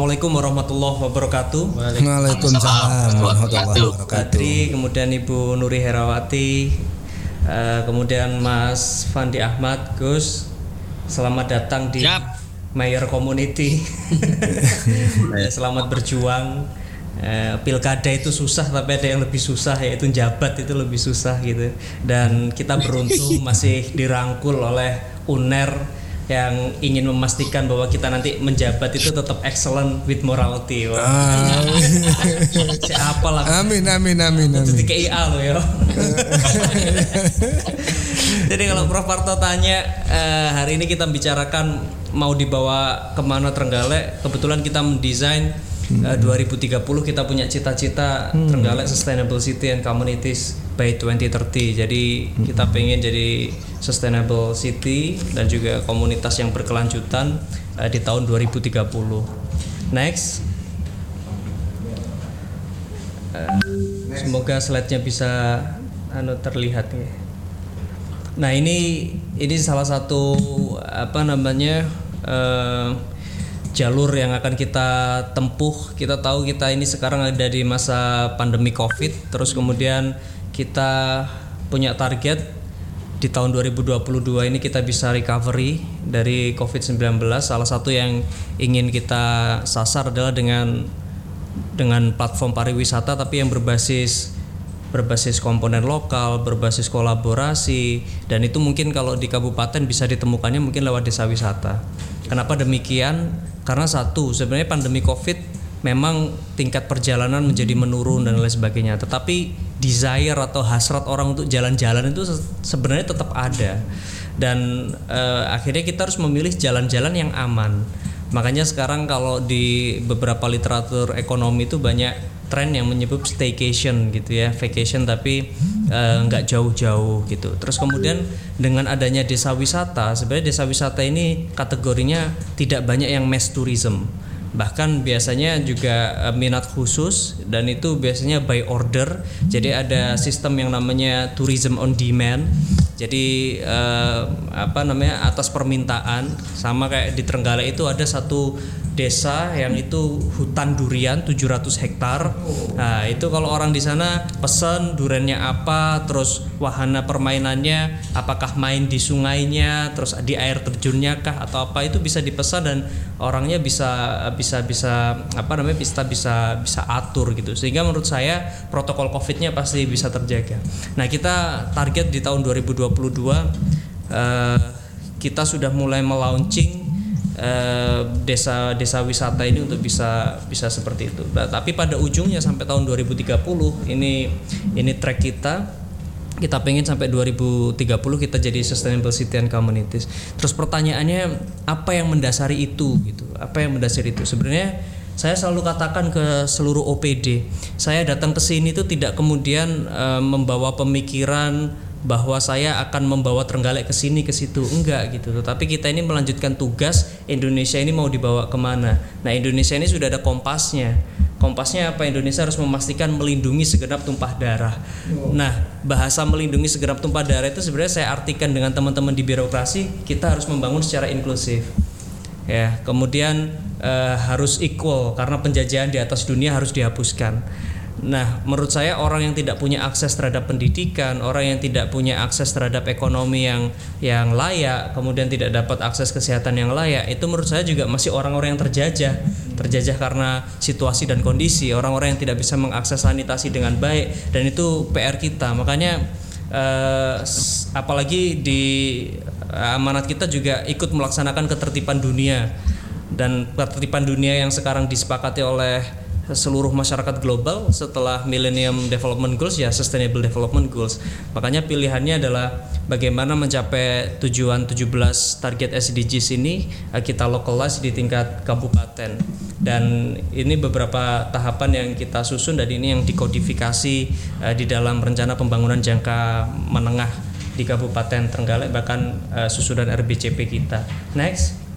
Assalamualaikum warahmatullahi wabarakatuh. Waalaikumsalam warahmatullahi wabarakatuh. Kadri, kemudian Ibu Nuri Herawati, eh, kemudian Mas Fandi Ahmad, Gus. Selamat datang di Siap. Mayor Community. Selamat berjuang. Eh, pilkada itu susah tapi ada yang lebih susah yaitu jabat itu lebih susah gitu dan kita beruntung masih dirangkul oleh UNER yang ingin memastikan bahwa kita nanti menjabat itu tetap excellent with morality. Wah. Siapa lah? Amin amin amin Itu di amin. KIA loh ya. Jadi kalau Prof Parto tanya eh, hari ini kita bicarakan mau dibawa ke mana Trenggalek, kebetulan kita mendesain eh, 2030 kita punya cita-cita Trenggalek Sustainable City and Communities by 2030. Jadi kita pengen jadi sustainable city dan juga komunitas yang berkelanjutan eh, di tahun 2030. Next. Semoga slide-nya bisa anu terlihat ya. Nah ini ini salah satu apa namanya eh, jalur yang akan kita tempuh. Kita tahu kita ini sekarang ada di masa pandemi COVID, terus kemudian kita punya target di tahun 2022 ini kita bisa recovery dari COVID-19. Salah satu yang ingin kita sasar adalah dengan dengan platform pariwisata tapi yang berbasis berbasis komponen lokal, berbasis kolaborasi dan itu mungkin kalau di kabupaten bisa ditemukannya mungkin lewat desa wisata. Kenapa demikian? Karena satu, sebenarnya pandemi Covid memang tingkat perjalanan menjadi menurun dan lain sebagainya, tetapi desire atau hasrat orang untuk jalan-jalan itu se- sebenarnya tetap ada. Dan eh, akhirnya kita harus memilih jalan-jalan yang aman. Makanya sekarang kalau di beberapa literatur ekonomi itu banyak tren yang menyebut staycation gitu ya, vacation tapi eh, nggak jauh-jauh gitu. Terus kemudian dengan adanya desa wisata, sebenarnya desa wisata ini kategorinya tidak banyak yang mass tourism. Bahkan biasanya juga eh, minat khusus dan itu biasanya by order. Jadi ada sistem yang namanya tourism on demand. Jadi eh, apa namanya atas permintaan sama kayak di Trenggalek itu ada satu desa yang itu hutan durian 700 hektar. Nah, itu kalau orang di sana pesen duriannya apa, terus wahana permainannya apakah main di sungainya, terus di air terjunnya kah atau apa itu bisa dipesan dan orangnya bisa bisa bisa apa namanya bisa bisa bisa atur gitu. Sehingga menurut saya protokol Covid-nya pasti bisa terjaga. Nah, kita target di tahun 2022 eh, kita sudah mulai melaunching desa desa wisata ini untuk bisa bisa seperti itu. Nah, tapi pada ujungnya sampai tahun 2030 ini ini track kita kita pengen sampai 2030 kita jadi sustainable city and communities. Terus pertanyaannya apa yang mendasari itu gitu? Apa yang mendasari itu? Sebenarnya saya selalu katakan ke seluruh OPD, saya datang ke sini itu tidak kemudian eh, membawa pemikiran bahwa saya akan membawa Trenggalek ke sini ke situ. Enggak gitu. Tetapi kita ini melanjutkan tugas Indonesia ini mau dibawa ke mana? Nah Indonesia ini sudah ada kompasnya. Kompasnya apa? Indonesia harus memastikan melindungi segenap tumpah darah. Nah bahasa melindungi segenap tumpah darah itu sebenarnya saya artikan dengan teman-teman di birokrasi kita harus membangun secara inklusif. Ya kemudian eh, harus equal karena penjajahan di atas dunia harus dihapuskan Nah, menurut saya orang yang tidak punya akses terhadap pendidikan, orang yang tidak punya akses terhadap ekonomi yang yang layak, kemudian tidak dapat akses kesehatan yang layak, itu menurut saya juga masih orang-orang yang terjajah. Terjajah karena situasi dan kondisi, orang-orang yang tidak bisa mengakses sanitasi dengan baik dan itu PR kita. Makanya eh, apalagi di eh, amanat kita juga ikut melaksanakan ketertiban dunia dan ketertiban dunia yang sekarang disepakati oleh seluruh masyarakat global setelah Millennium Development Goals ya Sustainable Development Goals. Makanya pilihannya adalah bagaimana mencapai tujuan 17 target SDGs ini eh, kita localize di tingkat kabupaten. Dan ini beberapa tahapan yang kita susun dan ini yang dikodifikasi eh, di dalam rencana pembangunan jangka menengah di Kabupaten Trenggalek bahkan eh, susunan RBCP kita. Next.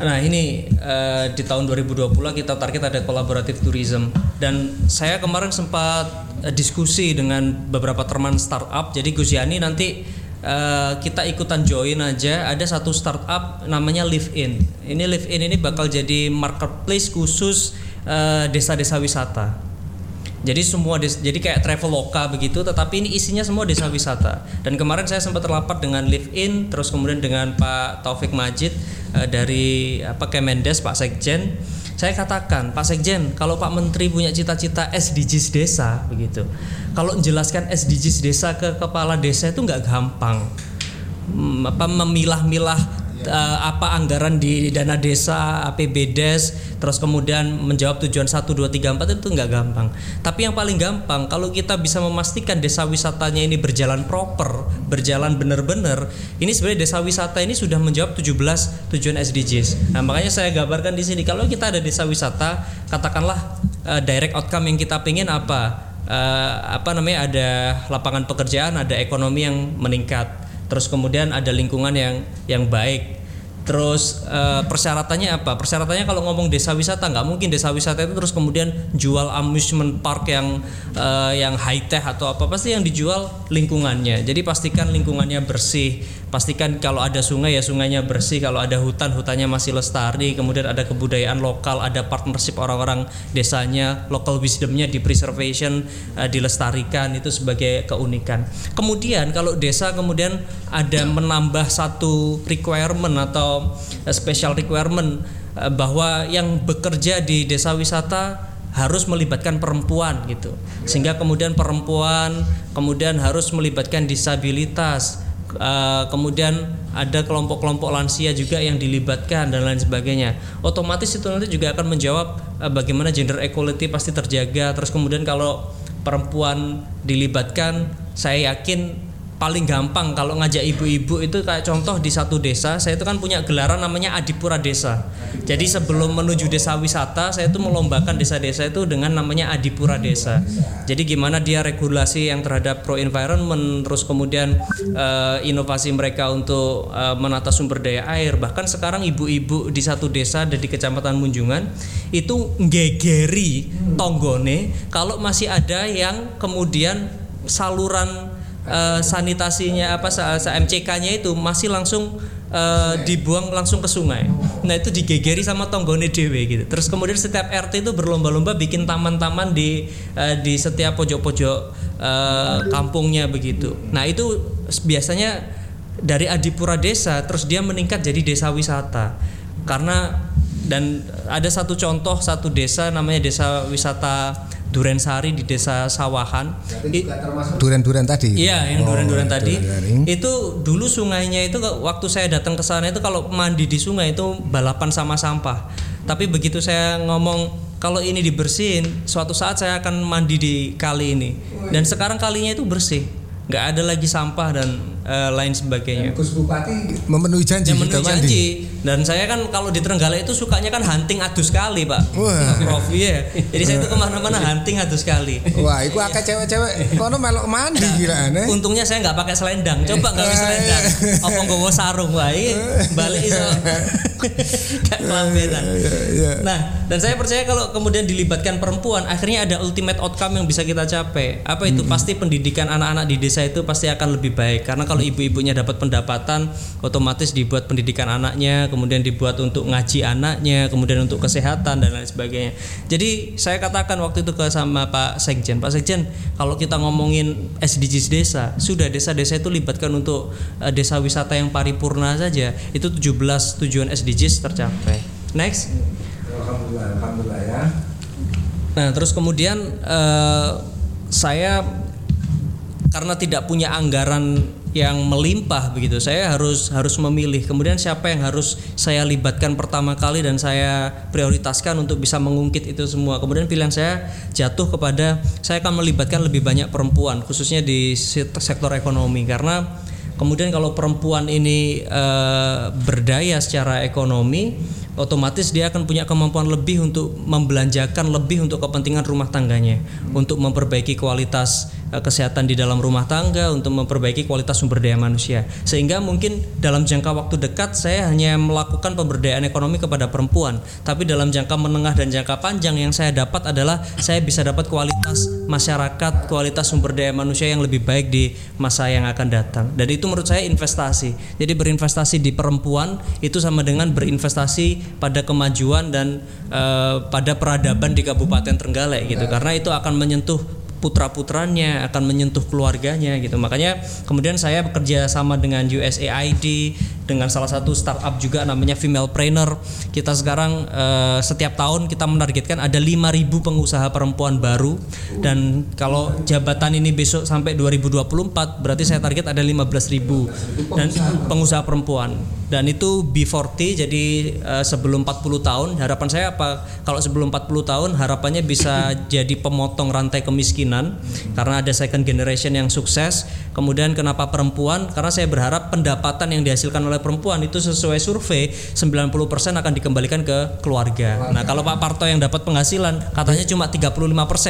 Nah ini eh, di tahun 2020 kita target ada collaborative tourism dan saya kemarin sempat eh, diskusi dengan beberapa teman startup. Jadi Gus Yani nanti eh, kita ikutan join aja ada satu startup namanya Live In. Ini Live In ini bakal jadi marketplace khusus desa-desa wisata. Jadi semua des, jadi kayak traveloka begitu, tetapi ini isinya semua desa wisata. Dan kemarin saya sempat terlapat dengan Live In, terus kemudian dengan Pak Taufik Majid eh, dari apa Kemendes, Pak Sekjen. Saya katakan, Pak Sekjen, kalau Pak Menteri punya cita-cita SDGs desa begitu, kalau menjelaskan SDGs desa ke kepala desa itu nggak gampang. Hmm, apa memilah-milah eh, apa anggaran di dana desa, APBDes, terus kemudian menjawab tujuan 1 2 3 4 itu nggak gampang. Tapi yang paling gampang kalau kita bisa memastikan desa wisatanya ini berjalan proper, berjalan benar-benar, ini sebenarnya desa wisata ini sudah menjawab 17 tujuan SDGs. Nah, makanya saya gambarkan di sini kalau kita ada desa wisata, katakanlah eh, direct outcome yang kita pengen apa? Eh, apa namanya ada lapangan pekerjaan, ada ekonomi yang meningkat terus kemudian ada lingkungan yang yang baik. Terus eh, persyaratannya apa? Persyaratannya kalau ngomong desa wisata nggak mungkin desa wisata itu terus kemudian jual amusement park yang eh, yang high tech atau apa pasti yang dijual lingkungannya. Jadi pastikan lingkungannya bersih pastikan kalau ada sungai ya sungainya bersih kalau ada hutan hutannya masih lestari kemudian ada kebudayaan lokal ada partnership orang-orang desanya local wisdomnya di preservation eh, dilestarikan itu sebagai keunikan. Kemudian kalau desa kemudian ada menambah satu requirement atau eh, special requirement eh, bahwa yang bekerja di desa wisata harus melibatkan perempuan gitu. Sehingga kemudian perempuan kemudian harus melibatkan disabilitas Uh, kemudian ada kelompok-kelompok lansia juga yang dilibatkan dan lain sebagainya. Otomatis itu nanti juga akan menjawab uh, bagaimana gender equality pasti terjaga. Terus kemudian kalau perempuan dilibatkan, saya yakin paling gampang kalau ngajak ibu-ibu itu kayak contoh di satu desa saya itu kan punya gelaran namanya Adipura Desa. Jadi sebelum menuju desa wisata saya itu melombakan desa-desa itu dengan namanya Adipura Desa. Jadi gimana dia regulasi yang terhadap pro environment terus kemudian eh, inovasi mereka untuk eh, menata sumber daya air. Bahkan sekarang ibu-ibu di satu desa ada di kecamatan Munjungan itu gegeri tonggone kalau masih ada yang kemudian saluran eh, sanitasinya apa MCK-nya itu masih langsung eh, dibuang langsung ke sungai. Nah itu digegeri sama tonggone dewe gitu. Terus kemudian setiap RT itu berlomba-lomba bikin taman-taman di eh, di setiap pojok-pojok eh, kampungnya begitu. Nah itu biasanya dari Adipura Desa terus dia meningkat jadi desa wisata karena dan ada satu contoh satu desa namanya desa wisata Durensari di desa Sawahan. Duren-duren tadi. Iya, yang duren-duren Oh, tadi. duren-duren. Itu dulu sungainya itu waktu saya datang ke sana itu kalau mandi di sungai itu balapan sama sampah. Tapi begitu saya ngomong kalau ini dibersihin, suatu saat saya akan mandi di kali ini. Dan sekarang kalinya itu bersih, nggak ada lagi sampah dan eh, lain sebagainya. Gus Bupati memenuhi janji Yang memenuhi mandi. janji dan saya kan kalau di Trenggalek itu sukanya kan hunting adus sekali pak Wah. Prof iya jadi saya itu ke mana-mana hunting adus sekali Wah, iku akeh cewek-cewek kono melok mandi gila aneh. Untungnya saya nggak pakai selendang. Coba nggak bisa selendang. Apa nggawa sarung wae balik iso. Gak kelambenan. iya. Nah, dan saya percaya kalau kemudian dilibatkan perempuan, akhirnya ada ultimate outcome yang bisa kita capai. Apa itu? Pasti pendidikan anak-anak di desa itu pasti akan lebih baik karena kalau ibu-ibunya dapat pendapatan, otomatis dibuat pendidikan anaknya, kemudian dibuat untuk ngaji anaknya, kemudian untuk kesehatan dan lain sebagainya. Jadi saya katakan waktu itu ke sama Pak Sekjen, Pak Sekjen, kalau kita ngomongin SDGs desa, sudah desa-desa itu libatkan untuk eh, desa wisata yang paripurna saja, itu 17 tujuan SDGs tercapai. Next. Alhamdulillah, alhamdulillah ya. Nah, terus kemudian eh, saya karena tidak punya anggaran yang melimpah begitu, saya harus harus memilih. Kemudian siapa yang harus saya libatkan pertama kali dan saya prioritaskan untuk bisa mengungkit itu semua. Kemudian pilihan saya jatuh kepada saya akan melibatkan lebih banyak perempuan, khususnya di sek- sektor ekonomi karena Kemudian kalau perempuan ini eh, berdaya secara ekonomi, otomatis dia akan punya kemampuan lebih untuk membelanjakan lebih untuk kepentingan rumah tangganya, untuk memperbaiki kualitas kesehatan di dalam rumah tangga, untuk memperbaiki kualitas sumber daya manusia. Sehingga mungkin dalam jangka waktu dekat saya hanya melakukan pemberdayaan ekonomi kepada perempuan, tapi dalam jangka menengah dan jangka panjang yang saya dapat adalah saya bisa dapat kualitas masyarakat, kualitas sumber daya manusia yang lebih baik di masa yang akan datang. Dan itu menurut saya investasi. Jadi berinvestasi di perempuan itu sama dengan berinvestasi pada kemajuan dan uh, pada peradaban di Kabupaten Trenggalek gitu. Karena itu akan menyentuh putra-putranya akan menyentuh keluarganya gitu. Makanya kemudian saya bekerja sama dengan USAID dengan salah satu startup juga namanya Female Trainer. Kita sekarang uh, setiap tahun kita menargetkan ada 5.000 pengusaha perempuan baru. Dan kalau jabatan ini besok sampai 2024 berarti saya target ada 15.000 dan pengusaha perempuan. Dan itu B40 jadi uh, sebelum 40 tahun harapan saya apa? Kalau sebelum 40 tahun harapannya bisa jadi pemotong rantai kemiskinan karena ada second generation yang sukses kemudian kenapa perempuan karena saya berharap pendapatan yang dihasilkan oleh perempuan itu sesuai survei 90% akan dikembalikan ke keluarga nah kalau Pak Parto yang dapat penghasilan katanya cuma 35%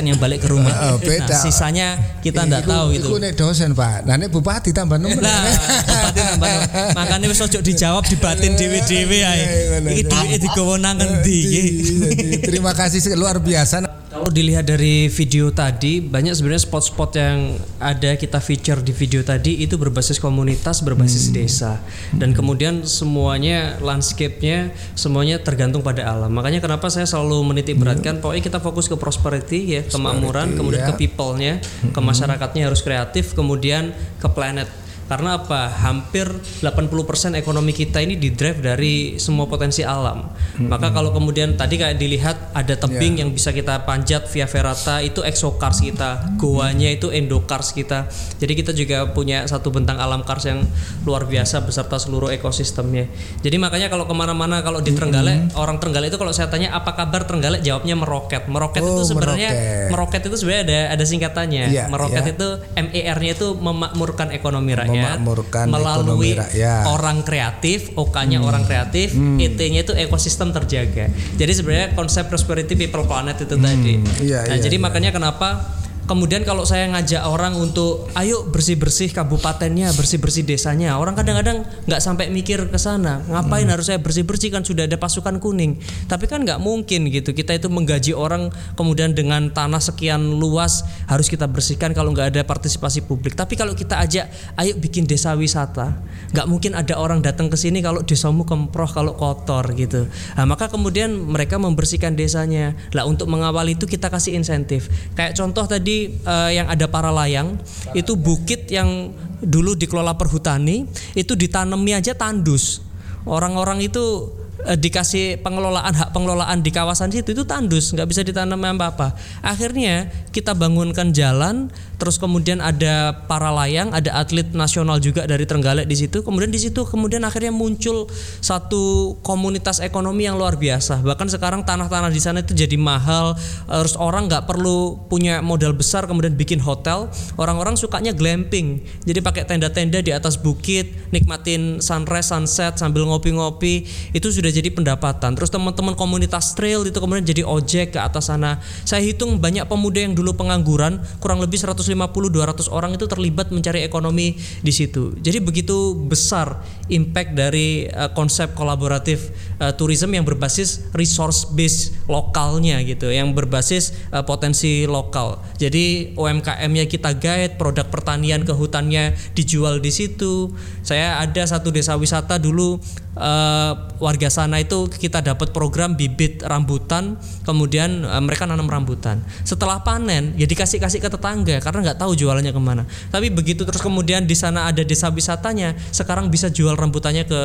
yang balik ke rumah Oh, beda. nah sisanya kita enggak tahu itu Iku nek dosen, Pak. Nah, nek bupati tambah nemen. Nah, bupati tambah no. Makanya wis ojo dijawab dibatin dhewe-dhewe ae. Iya, iya, Iki duwike digawa nang ngendi iki? Jadi, Terima kasih luar biasa. Kalau dilihat dari video tadi, banyak sebenarnya spot-spot yang ada kita feature di video tadi itu berbasis komunitas, berbasis desa. Dan kemudian semuanya landscape-nya semuanya tergantung pada alam. Makanya kenapa saya selalu menitik beratkan pokoknya kita fokus ke prosperity ya, kemakmuran, kemudian ke people-nya, ke masyarakatnya harus kreatif, kemudian ke planet. Karena apa? Hampir 80% ekonomi kita ini didrive dari semua potensi alam. Maka kalau kemudian tadi kayak dilihat ada tebing yang bisa kita panjat via ferrata itu exocars kita, goanya itu endocars kita. Jadi kita juga punya satu bentang alam kars yang luar biasa beserta seluruh ekosistemnya. Jadi makanya kalau ke mana-mana kalau di Trenggalek orang Trenggalek itu kalau saya tanya apa kabar Trenggalek jawabnya meroket. Meroket Oh, itu sebenarnya meroket. meroket itu sebenarnya ada ada singkatannya. Iya, meroket iya. itu MER-nya itu memakmurkan ekonomi rakyat Memakmurkan melalui rakyat. Hmm. orang kreatif, OK-nya orang kreatif, ET-nya itu ekosistem terjaga. Jadi sebenarnya konsep prosperity people planet itu tadi. Iya, nah, iya, jadi iya. makanya kenapa Kemudian kalau saya ngajak orang untuk ayo bersih-bersih kabupatennya, bersih-bersih desanya, orang kadang-kadang nggak sampai mikir ke sana. Ngapain Hmm. harus saya bersih-bersih kan sudah ada pasukan kuning. Tapi kan nggak mungkin gitu. Kita itu menggaji orang kemudian dengan tanah sekian luas harus kita bersihkan kalau nggak ada partisipasi publik. Tapi kalau kita ajak ayo bikin desa wisata, nggak mungkin ada orang datang ke sini kalau desamu kemproh kalau kotor gitu. Nah, maka kemudian mereka membersihkan desanya. Lah untuk mengawal itu kita kasih insentif. Kayak contoh tadi eh, yang ada para layang itu bukit yang dulu dikelola perhutani itu ditanami aja tandus. Orang-orang itu eh, dikasih pengelolaan hak pengelolaan di kawasan situ itu tandus nggak bisa ditanam apa-apa. Akhirnya kita bangunkan jalan terus kemudian ada para layang ada atlet nasional juga dari Trenggalek di situ. Kemudian di situ kemudian akhirnya muncul satu komunitas ekonomi yang luar biasa. Bahkan sekarang tanah-tanah di sana itu jadi mahal terus orang nggak perlu punya modal besar kemudian bikin hotel. Orang-orang sukanya glamping jadi pakai tenda-tenda di atas bukit nikmatin sunrise sunset sambil ngopi-ngopi. Itu sudah jadi pendapatan. Terus teman-teman komunitas trail itu kemudian jadi ojek ke atas sana. Saya hitung banyak pemuda yang dulu pengangguran kurang lebih 150-200 orang itu terlibat mencari ekonomi di situ. Jadi begitu besar impact dari eh, konsep kolaboratif eh, tourism yang berbasis resource base lokalnya gitu yang berbasis eh, potensi lokal. Jadi UMKM-nya kita guide produk pertanian kehutannya dijual di situ. Saya ada satu desa wisata dulu eh, warga sana itu kita dapat program bibit rambutan kemudian eh, mereka nanam rambutan. Setelah panen ya dikasih kasih ke tetangga karena nggak tahu jualannya ke mana. Tapi begitu terus kemudian di sana ada desa wisatanya sekarang bisa jual rambutannya ke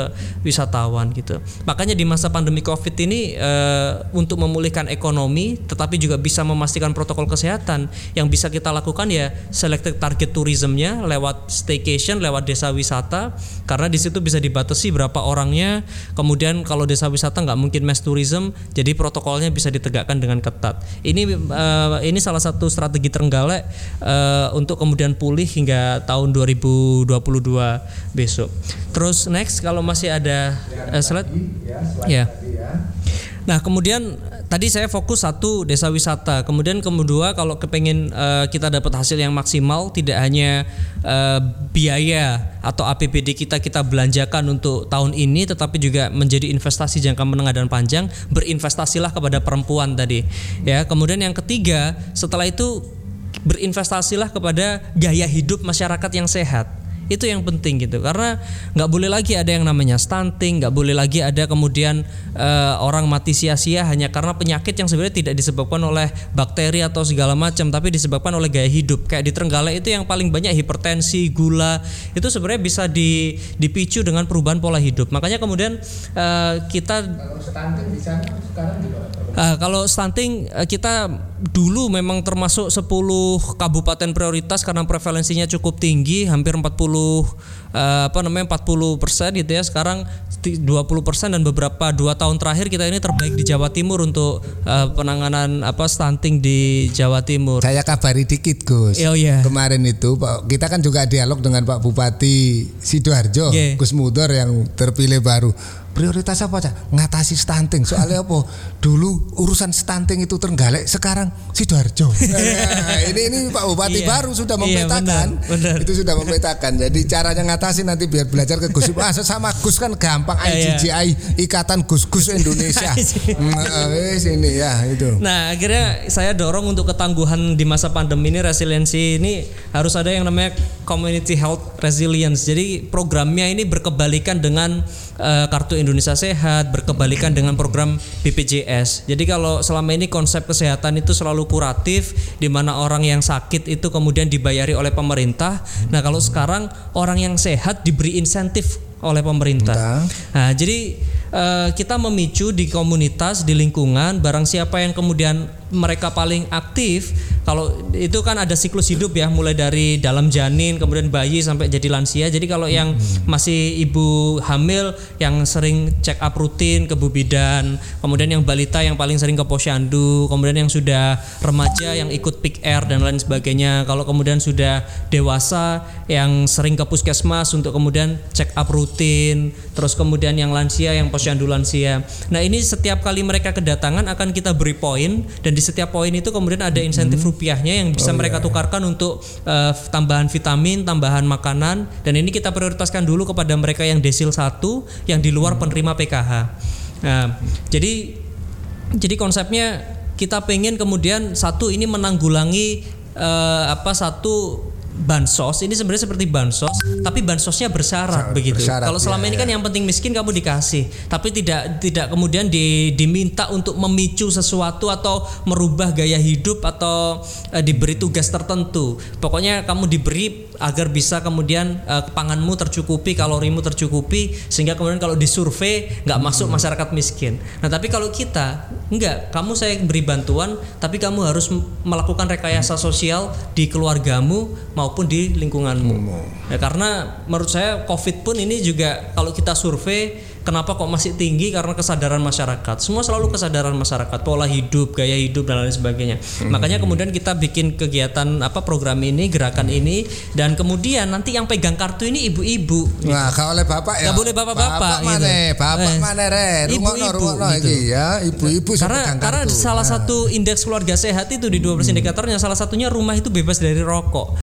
wisatawan gitu. Makanya di masa pandemi covid ini eh, untuk memulihkan ekonomi tetapi juga bisa memastikan protokol kesehatan yang bisa kita lakukan ya selected target tourismnya lewat staycation lewat desa wisata karena di situ bisa dibatasi berapa orangnya. Kemudian kalau desa wisata nggak mungkin mass tourism jadi protokolnya bisa ditegakkan dengan ketat. Ini eh, ini salah satu strategi Trenggalek eh, untuk kemudian pulih hingga tahun 2022 besok. Terus next kalau masih ada eh, slide? Ya Nah, kemudian tadi saya fokus satu desa wisata. Kemudian kedua kalau kepengen uh, kita dapat hasil yang maksimal tidak hanya uh, biaya atau APBD kita kita belanjakan untuk tahun ini tetapi juga menjadi investasi jangka menengah dan panjang, berinvestasilah kepada perempuan tadi. Ya, kemudian yang ketiga, setelah itu berinvestasilah kepada gaya hidup masyarakat yang sehat itu yang penting gitu. Karena nggak boleh lagi ada yang namanya stunting nggak boleh lagi ada kemudian uh, orang mati sia-sia hanya karena penyakit yang sebenarnya tidak disebabkan oleh bakteri atau segala macam tapi disebabkan oleh gaya hidup. Kayak di Trenggalek itu yang paling banyak hipertensi gula itu sebenarnya bisa di, dipicu dengan perubahan pola hidup. Makanya kemudian uh, kita kalau stunting di sana sekarang juga? Uh, kalau stunting uh, kita dulu memang termasuk 10 kabupaten prioritas karena prevalensinya cukup tinggi hampir 40 uh, apa namanya 40 persen gitu ya sekarang 20 persen dan beberapa dua tahun terakhir kita ini terbaik di Jawa Timur untuk uh, penanganan apa stunting di Jawa Timur. Saya kabari dikit Gus. Oh, yeah. Kemarin itu Pak kita kan juga dialog dengan Pak Bupati Sidoarjo yeah. Gus Mudor yang terpilih baru prioritas apa aja ngatasi stunting. Soalnya apa? Dulu urusan stunting itu terenggalek sekarang sidoarjo. Nah, ini ini Pak Bupati iya. baru sudah iya, memetakan. iya, benar, benar. itu sudah memetakan. Jadi caranya ngatasi nanti biar belajar ke Gus ah sama Gus kan gampang. IGGI iya, Ikatan Gus-Gus Indonesia. Nah, ini ya itu. Nah akhirnya saya dorong untuk ketangguhan di masa pandemi ini resiliensi ini harus ada yang namanya community health resilience. Jadi programnya ini berkebalikan dengan uh, kartu Indonesia Sehat berkebalikan dengan program BPJS. Jadi kalau selama ini konsep kesehatan itu selalu kuratif di mana orang yang sakit itu kemudian dibayari oleh pemerintah. Nah, kalau sekarang orang yang sehat diberi insentif oleh pemerintah. Nah, jadi uh, kita memicu di komunitas, di lingkungan barang siapa yang kemudian mereka paling aktif kalau itu kan ada siklus hidup ya mulai dari dalam janin kemudian bayi sampai jadi lansia. Jadi kalau yang hmm. masih ibu hamil yang sering check up rutin ke bu bidan kemudian yang balita yang paling sering ke posyandu kemudian yang sudah remaja yang ikut pick air dan lain sebagainya. Kalau kemudian sudah dewasa yang sering ke puskesmas untuk kemudian check up rutin terus kemudian yang lansia yang posyandu lansia. Nah ini setiap kali mereka kedatangan akan kita beri poin dan di setiap poin itu kemudian ada insentif hmm. rupiahnya yang bisa oh, mereka yeah. tukarkan untuk uh, tambahan vitamin, tambahan makanan dan ini kita prioritaskan dulu kepada mereka yang desil satu yang di luar hmm. penerima PKH. Nah, jadi jadi konsepnya kita pengen kemudian satu ini menanggulangi uh, apa satu bansos ini sebenarnya seperti bansos tapi bansosnya bersyarat begitu. Bersyarat, Kalau selama ya, ini kan ya. yang penting miskin kamu dikasih, tapi tidak tidak kemudian di, diminta untuk memicu sesuatu atau merubah gaya hidup atau e, diberi tugas tertentu. Pokoknya kamu diberi agar bisa kemudian e, panganmu tercukupi, kalorimu tercukupi sehingga kemudian kalau disurvei nggak masuk hmm. masyarakat miskin. Nah, tapi kalau kita enggak, kamu saya beri bantuan tapi kamu harus melakukan rekayasa sosial di keluargamu maupun di lingkunganmu. Hmm. Ya, karena menurut saya COVID pun ini juga kalau kita survei Kenapa kok masih tinggi? Karena kesadaran masyarakat. Semua selalu kesadaran masyarakat, pola hidup, gaya hidup dan lain sebagainya. Hmm. Makanya kemudian kita bikin kegiatan apa program ini, gerakan ini dan kemudian nanti yang pegang kartu ini ibu-ibu. Gitu. Nah, kalau oleh bapak ya. Gak boleh bapak-bapak bapak gitu. Mana, bapak eh, mana re? Ibu-ibu gitu. ya, ibu-ibu Karena karena salah nah. satu indeks keluarga sehat itu di 12 hmm. indikatornya salah satunya rumah itu bebas dari rokok.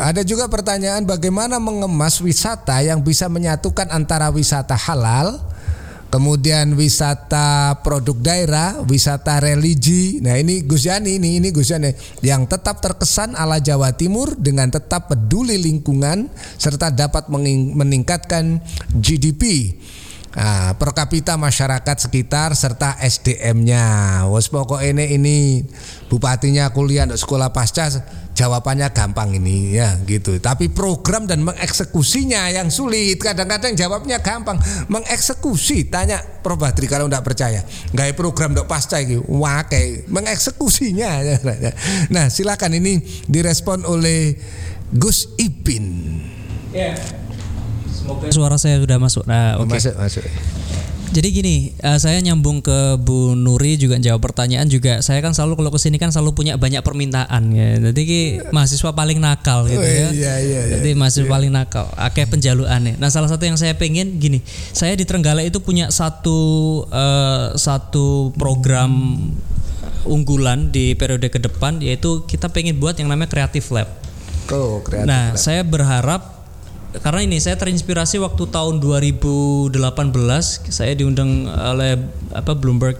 Ada juga pertanyaan bagaimana mengemas wisata yang bisa menyatukan antara wisata halal, kemudian wisata produk daerah, wisata religi. Nah ini Gus Yani ini ini Gus Yani yang tetap terkesan ala Jawa Timur dengan tetap peduli lingkungan serta dapat meningkatkan GDP. Nah, per kapita masyarakat sekitar serta SDM-nya. Wes pokok ini ini bupatinya kuliah untuk sekolah pasca jawabannya gampang ini ya gitu. Tapi program dan mengeksekusinya yang sulit. Kadang-kadang jawabnya gampang, mengeksekusi. Tanya Prof Badri kalau tidak percaya. Gaya program untuk pasca ini wakai mengeksekusinya. Nah, silakan ini direspon oleh Gus Ipin. Yeah. Semoga suara saya sudah masuk. Nah, oke. Okay. Masuk, masuk. Jadi gini, uh, saya nyambung ke Bu Nuri juga jawab pertanyaan juga. Saya kan selalu kalau ke sini kan selalu punya banyak permintaan ya. Jadi ki, mahasiswa paling nakal gitu Oh, ya. iya, iya, iya. Jadi mahasiswa paling nakal. Akeh penjaluannya. Nah salah satu yang saya pengen gini, saya di Trenggalek itu punya satu uh, satu program unggulan di periode ke depan yaitu kita pengen buat yang namanya Creative Lab. Oh, kreatif. Nah, saya berharap karena ini saya terinspirasi waktu tahun 2018 saya diundang oleh apa Bloomberg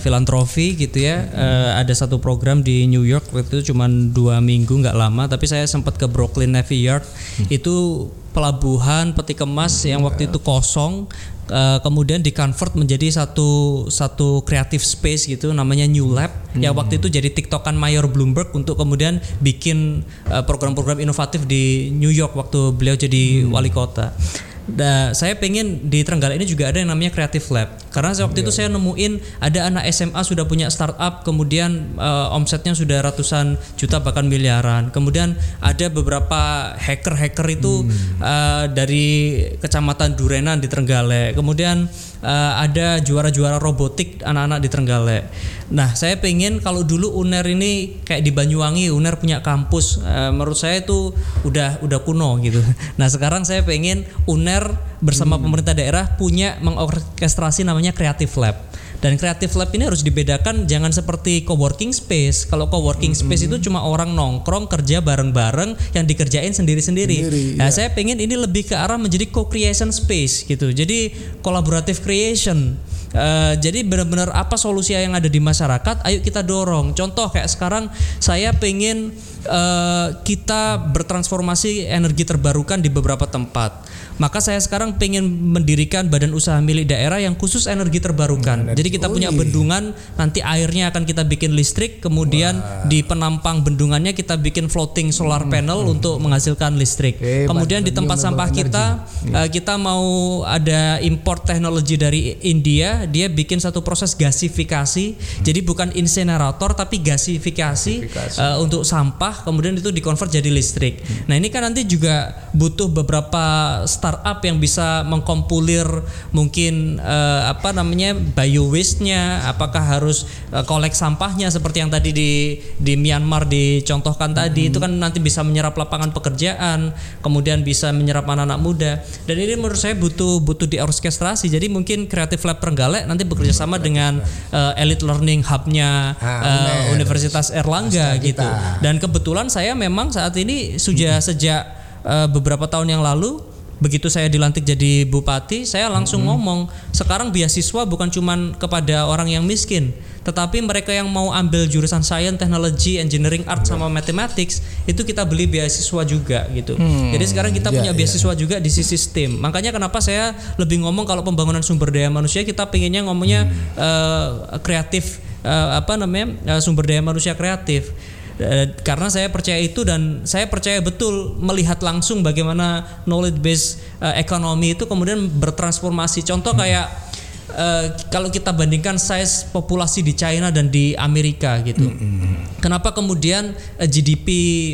filantropi gitu ya. Eh, ada satu program di New York waktu itu cuma dua minggu nggak lama tapi saya sempat ke Brooklyn Navy Yard. Itu pelabuhan peti kemas yang waktu itu kosong eh, kemudian dikonvert menjadi satu satu creative space gitu namanya New Lab yang waktu itu jadi tiktokan Mayor Bloomberg untuk kemudian bikin eh, program-program inovatif di New York waktu beliau jadi wali kota. Nah, saya pengen di Trenggalek ini juga ada yang namanya Creative Lab. Karena saya waktu itu saya nemuin ada anak SMA sudah punya startup, kemudian eh, omsetnya sudah ratusan juta bahkan miliaran. Kemudian ada beberapa hacker-hacker itu eh, dari kecamatan Durenan di Trenggalek. Kemudian eh, ada juara-juara robotik anak-anak di Trenggalek. Nah, saya pengen kalau dulu UNER ini kayak di Banyuwangi, UNER punya kampus. eh, menurut saya itu udah udah kuno gitu. Nah, sekarang saya pengen UNER bersama pemerintah daerah punya mengorkestrasi namanya Creative Lab. Dan Creative Lab ini harus dibedakan jangan seperti coworking space. Kalau coworking space itu cuma orang nongkrong kerja bareng-bareng yang dikerjain sendiri-sendiri. Sendiri, Nah, saya pengen ini lebih ke arah menjadi co-creation space gitu. Jadi collaborative creation. Eh, jadi benar-benar apa solusi yang ada di masyarakat, ayo kita dorong. Contoh kayak sekarang saya pengen eh, kita bertransformasi energi terbarukan di beberapa tempat. Maka saya sekarang pengen mendirikan badan usaha milik daerah yang khusus energi terbarukan. Jadi kita Oh, punya iya. bendungan, nanti airnya akan kita bikin listrik, kemudian di penampang bendungannya kita bikin floating solar panel untuk menghasilkan listrik. Hebat, kemudian di tempat sampah energy. kita eh, kita mau ada import teknologi dari India, dia bikin satu proses gasifikasi. Jadi bukan insinerator tapi gasifikasi, eh, untuk sampah, kemudian itu dikonvert jadi listrik. Nah, ini kan nanti juga butuh beberapa startup yang bisa mengkompulir mungkin eh, apa namanya bio waste-nya, apakah harus eh, kolek sampahnya seperti yang tadi di di Myanmar dicontohkan tadi itu kan nanti bisa menyerap lapangan pekerjaan, kemudian bisa menyerap anak-anak muda. Dan ini menurut saya butuh butuh diorkestrasi. Jadi mungkin Creative Lab Trenggalek nanti bekerja sama dengan eh, Elite Learning Hub-nya Ah, UNER. Universitas Erlangga gitu. kita. Dan kebetulan saya memang saat ini sudah sejak eh, beberapa tahun yang lalu begitu saya dilantik jadi bupati, saya langsung ngomong, sekarang beasiswa bukan cuman kepada orang yang miskin, tetapi mereka yang mau ambil jurusan science, technology, engineering, art sama mathematics itu kita beli beasiswa juga gitu. Jadi sekarang kita ya, punya ya. beasiswa juga di sisi STEM. Makanya kenapa saya lebih ngomong kalau pembangunan sumber daya manusia kita pengennya ngomongnya eh, kreatif eh, apa namanya eh, sumber daya manusia kreatif. Eh, karena saya percaya itu dan saya percaya betul melihat langsung bagaimana knowledge based eh, ekonomi itu kemudian bertransformasi. Contoh kayak eh, kalau kita bandingkan size populasi di China dan di Amerika gitu. Kenapa kemudian eh, GDP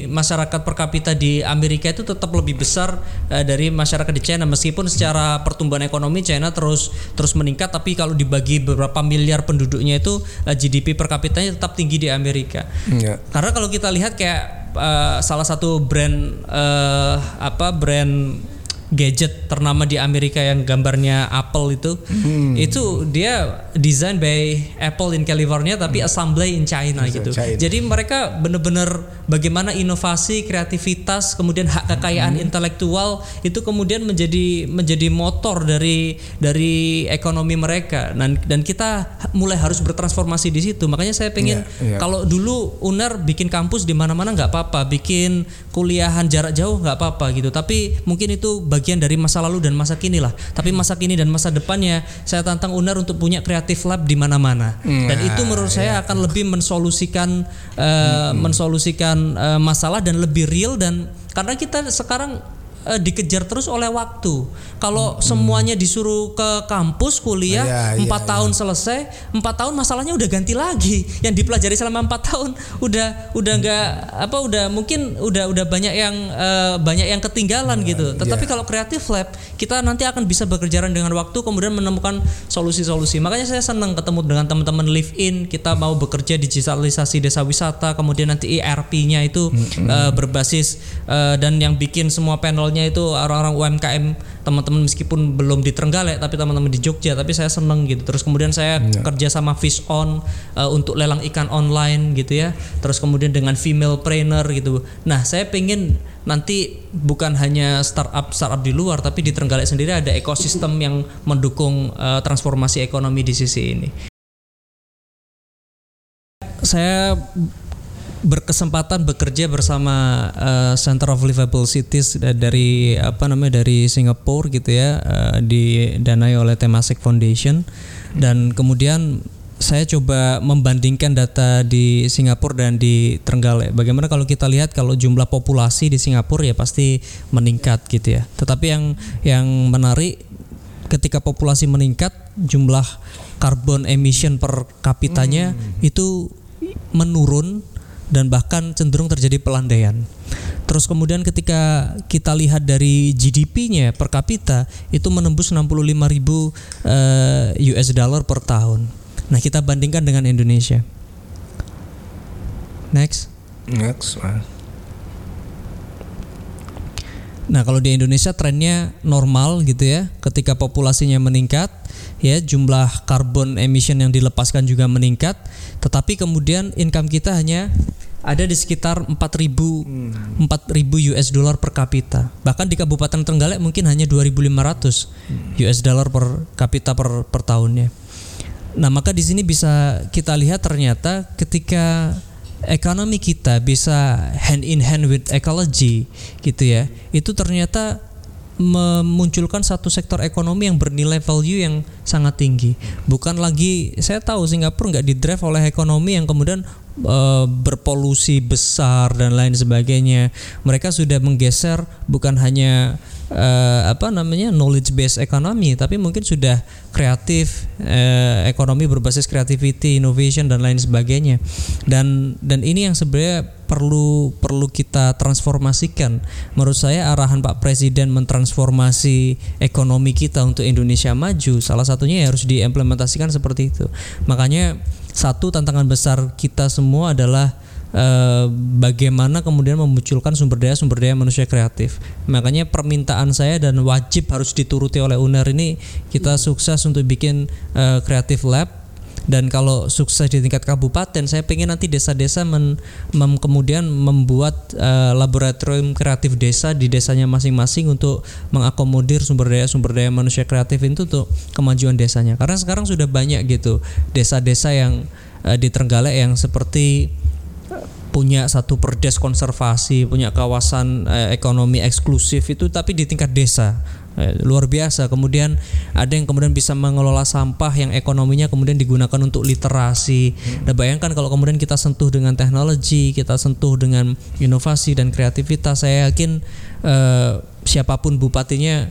masyarakat per kapita di Amerika itu tetap lebih besar eh, dari masyarakat di China meskipun secara pertumbuhan ekonomi China terus terus meningkat tapi kalau dibagi beberapa miliar penduduknya itu eh, GDP per kapitanya tetap tinggi di Amerika. Ya. Karena kalau kita lihat kayak eh, salah satu brand eh, apa brand gadget ternama di Amerika yang gambarnya Apple itu Hmm. itu dia design by Apple in California tapi assembly in China gitu. China. Jadi mereka benar-benar bagaimana inovasi, kreativitas, kemudian hak kekayaan Hmm. intelektual itu kemudian menjadi menjadi motor dari dari ekonomi mereka. Dan dan kita mulai harus bertransformasi di situ. Makanya saya pengen Iya, iya. kalau dulu UNER bikin kampus di mana-mana nggak apa-apa, bikin kuliahan jarak jauh nggak apa-apa gitu. Tapi mungkin itu bagian dari masa lalu dan masa kini lah. Tapi masa kini dan masa depannya saya tantang UNER untuk punya creative lab di mana-mana. Dan itu menurut saya akan lebih mensolusikan eh, mensolusikan eh, masalah dan lebih real dan karena kita sekarang uh, dikejar terus oleh waktu. Kalau hmm. semuanya disuruh ke kampus kuliah iya, iya, empat ya, tahun ya. selesai, empat tahun masalahnya udah ganti lagi. Yang dipelajari selama empat tahun udah udah nggak apa udah mungkin udah udah banyak yang uh, banyak yang ketinggalan ya, gitu. Tetapi ya. kalau kreatif lab kita nanti akan bisa bekerja dengan waktu kemudian menemukan solusi-solusi. Makanya saya senang ketemu dengan teman-teman live in, kita mau bekerja digitalisasi desa wisata, kemudian nanti ERP-nya itu hmm. uh, berbasis uh, dan yang bikin semua panelnya itu orang-orang UMKM teman-teman meskipun belum di Trenggalek tapi teman-teman di Jogja tapi saya seneng gitu. Terus kemudian saya ya. kerja sama Fish On uh, untuk lelang ikan online gitu ya. Terus kemudian dengan female trainer gitu. Nah saya pengen nanti bukan hanya startup startup di luar tapi di Trenggalek sendiri ada ekosistem yang mendukung uh, transformasi ekonomi di sisi ini. Saya berkesempatan bekerja bersama uh, Center of Livable Cities dari apa namanya dari Singapura gitu ya uh, didanai oleh Temasek Foundation dan kemudian saya coba membandingkan data di Singapura dan di Trenggalek. Bagaimana kalau kita lihat kalau jumlah populasi di Singapura ya pasti meningkat gitu ya. Tetapi yang yang menarik ketika populasi meningkat jumlah karbon emission per kapitanya hmm. itu menurun dan bahkan cenderung terjadi pelandaian. Terus kemudian ketika kita lihat dari GDP-nya per kapita itu menembus 65 ribu uh, eh, US dollar per tahun. Nah kita bandingkan dengan Indonesia. Next. Next. Nah kalau di Indonesia trennya normal gitu ya, ketika populasinya meningkat, ya jumlah karbon emission yang dilepaskan juga meningkat, tetapi kemudian income kita hanya ada di sekitar 4000 hmm. 4000 US dollar per kapita. Bahkan di Kabupaten Trenggalek mungkin hanya 2500 hmm. US dollar per kapita per per tahunnya. Nah, maka di sini bisa kita lihat ternyata ketika ekonomi kita bisa hand in hand with ecology gitu ya. Itu ternyata memunculkan satu sektor ekonomi yang bernilai value yang sangat tinggi. Bukan lagi saya tahu Singapura nggak didrive oleh ekonomi yang kemudian e, berpolusi besar dan lain sebagainya. Mereka sudah menggeser bukan hanya uh, apa namanya knowledge based economy tapi mungkin sudah kreatif uh, ekonomi berbasis creativity innovation dan lain sebagainya. Dan dan ini yang sebenarnya perlu perlu kita transformasikan. Menurut saya arahan Pak Presiden mentransformasi ekonomi kita untuk Indonesia maju salah satunya ya harus diimplementasikan seperti itu. Makanya satu tantangan besar kita semua adalah Eh, bagaimana kemudian memunculkan sumber daya sumber daya manusia kreatif. Makanya permintaan saya dan wajib harus dituruti oleh UNER ini kita sukses untuk bikin uh, kreatif lab dan kalau sukses di tingkat kabupaten saya pengen nanti desa-desa mem, kemudian membuat uh, laboratorium kreatif desa di desanya masing-masing untuk mengakomodir sumber daya sumber daya manusia kreatif itu untuk kemajuan desanya karena sekarang sudah banyak gitu desa-desa yang uh, di Trenggalek yang seperti punya satu perdes konservasi, punya kawasan eh, ekonomi eksklusif itu tapi di tingkat desa. Eh, luar biasa. Kemudian ada yang kemudian bisa mengelola sampah yang ekonominya kemudian digunakan untuk literasi. Hmm. Nah, bayangkan kalau kemudian kita sentuh dengan teknologi, kita sentuh dengan inovasi dan kreativitas, saya yakin eh, siapa pun bupatinya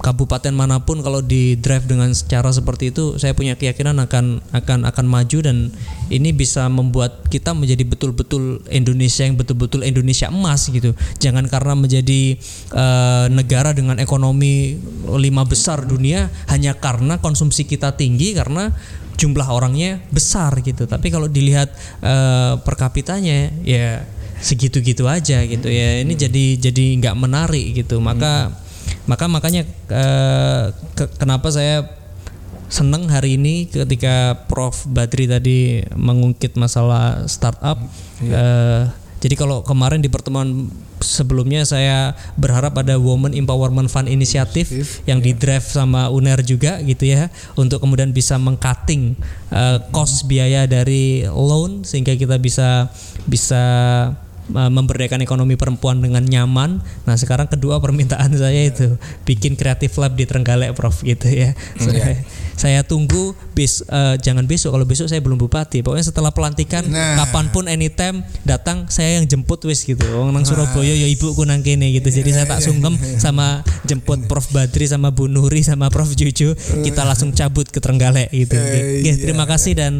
kabupaten mana pun kalau di drive dengan cara seperti itu saya punya keyakinan akan akan akan maju dan ini bisa membuat kita menjadi betul-betul Indonesia yang betul-betul Indonesia emas gitu. Jangan karena menjadi uh, negara dengan ekonomi lima besar dunia hanya karena konsumsi kita tinggi karena jumlah orangnya besar gitu. Tapi kalau dilihat uh, per kapitanya ya segitu-gitu aja gitu ya. Ini jadi jadi nggak menarik gitu. Maka hmm maka makanya uh, ke, kenapa saya senang hari ini ketika Prof Badri tadi mengungkit masalah startup. Yeah. Iya. Uh, jadi kalau kemarin di pertemuan sebelumnya saya berharap ada Women Empowerment Fund Initiative yang yeah. didrive sama UNER juga gitu ya untuk kemudian bisa mengcutting uh, cost biaya dari loan sehingga kita bisa bisa memberdayakan ekonomi perempuan dengan nyaman. Nah sekarang kedua permintaan saya itu bikin kreatif lab di Trenggalek, Prof gitu ya. Hmm, yeah. Saya tunggu bes eh, jangan besok kalau besok saya belum bupati. Pokoknya setelah pelantikan Nah. kapan pun anytime datang saya yang jemput wis gitu. Wong nang Surabaya ya ibuku nang kene gitu. Jadi saya tak sungkem sama jemput Prof Badri sama Bu Nuri sama Prof Juju kita langsung cabut ke Trenggalek gitu. Eh, Oke, iya. terima kasih dan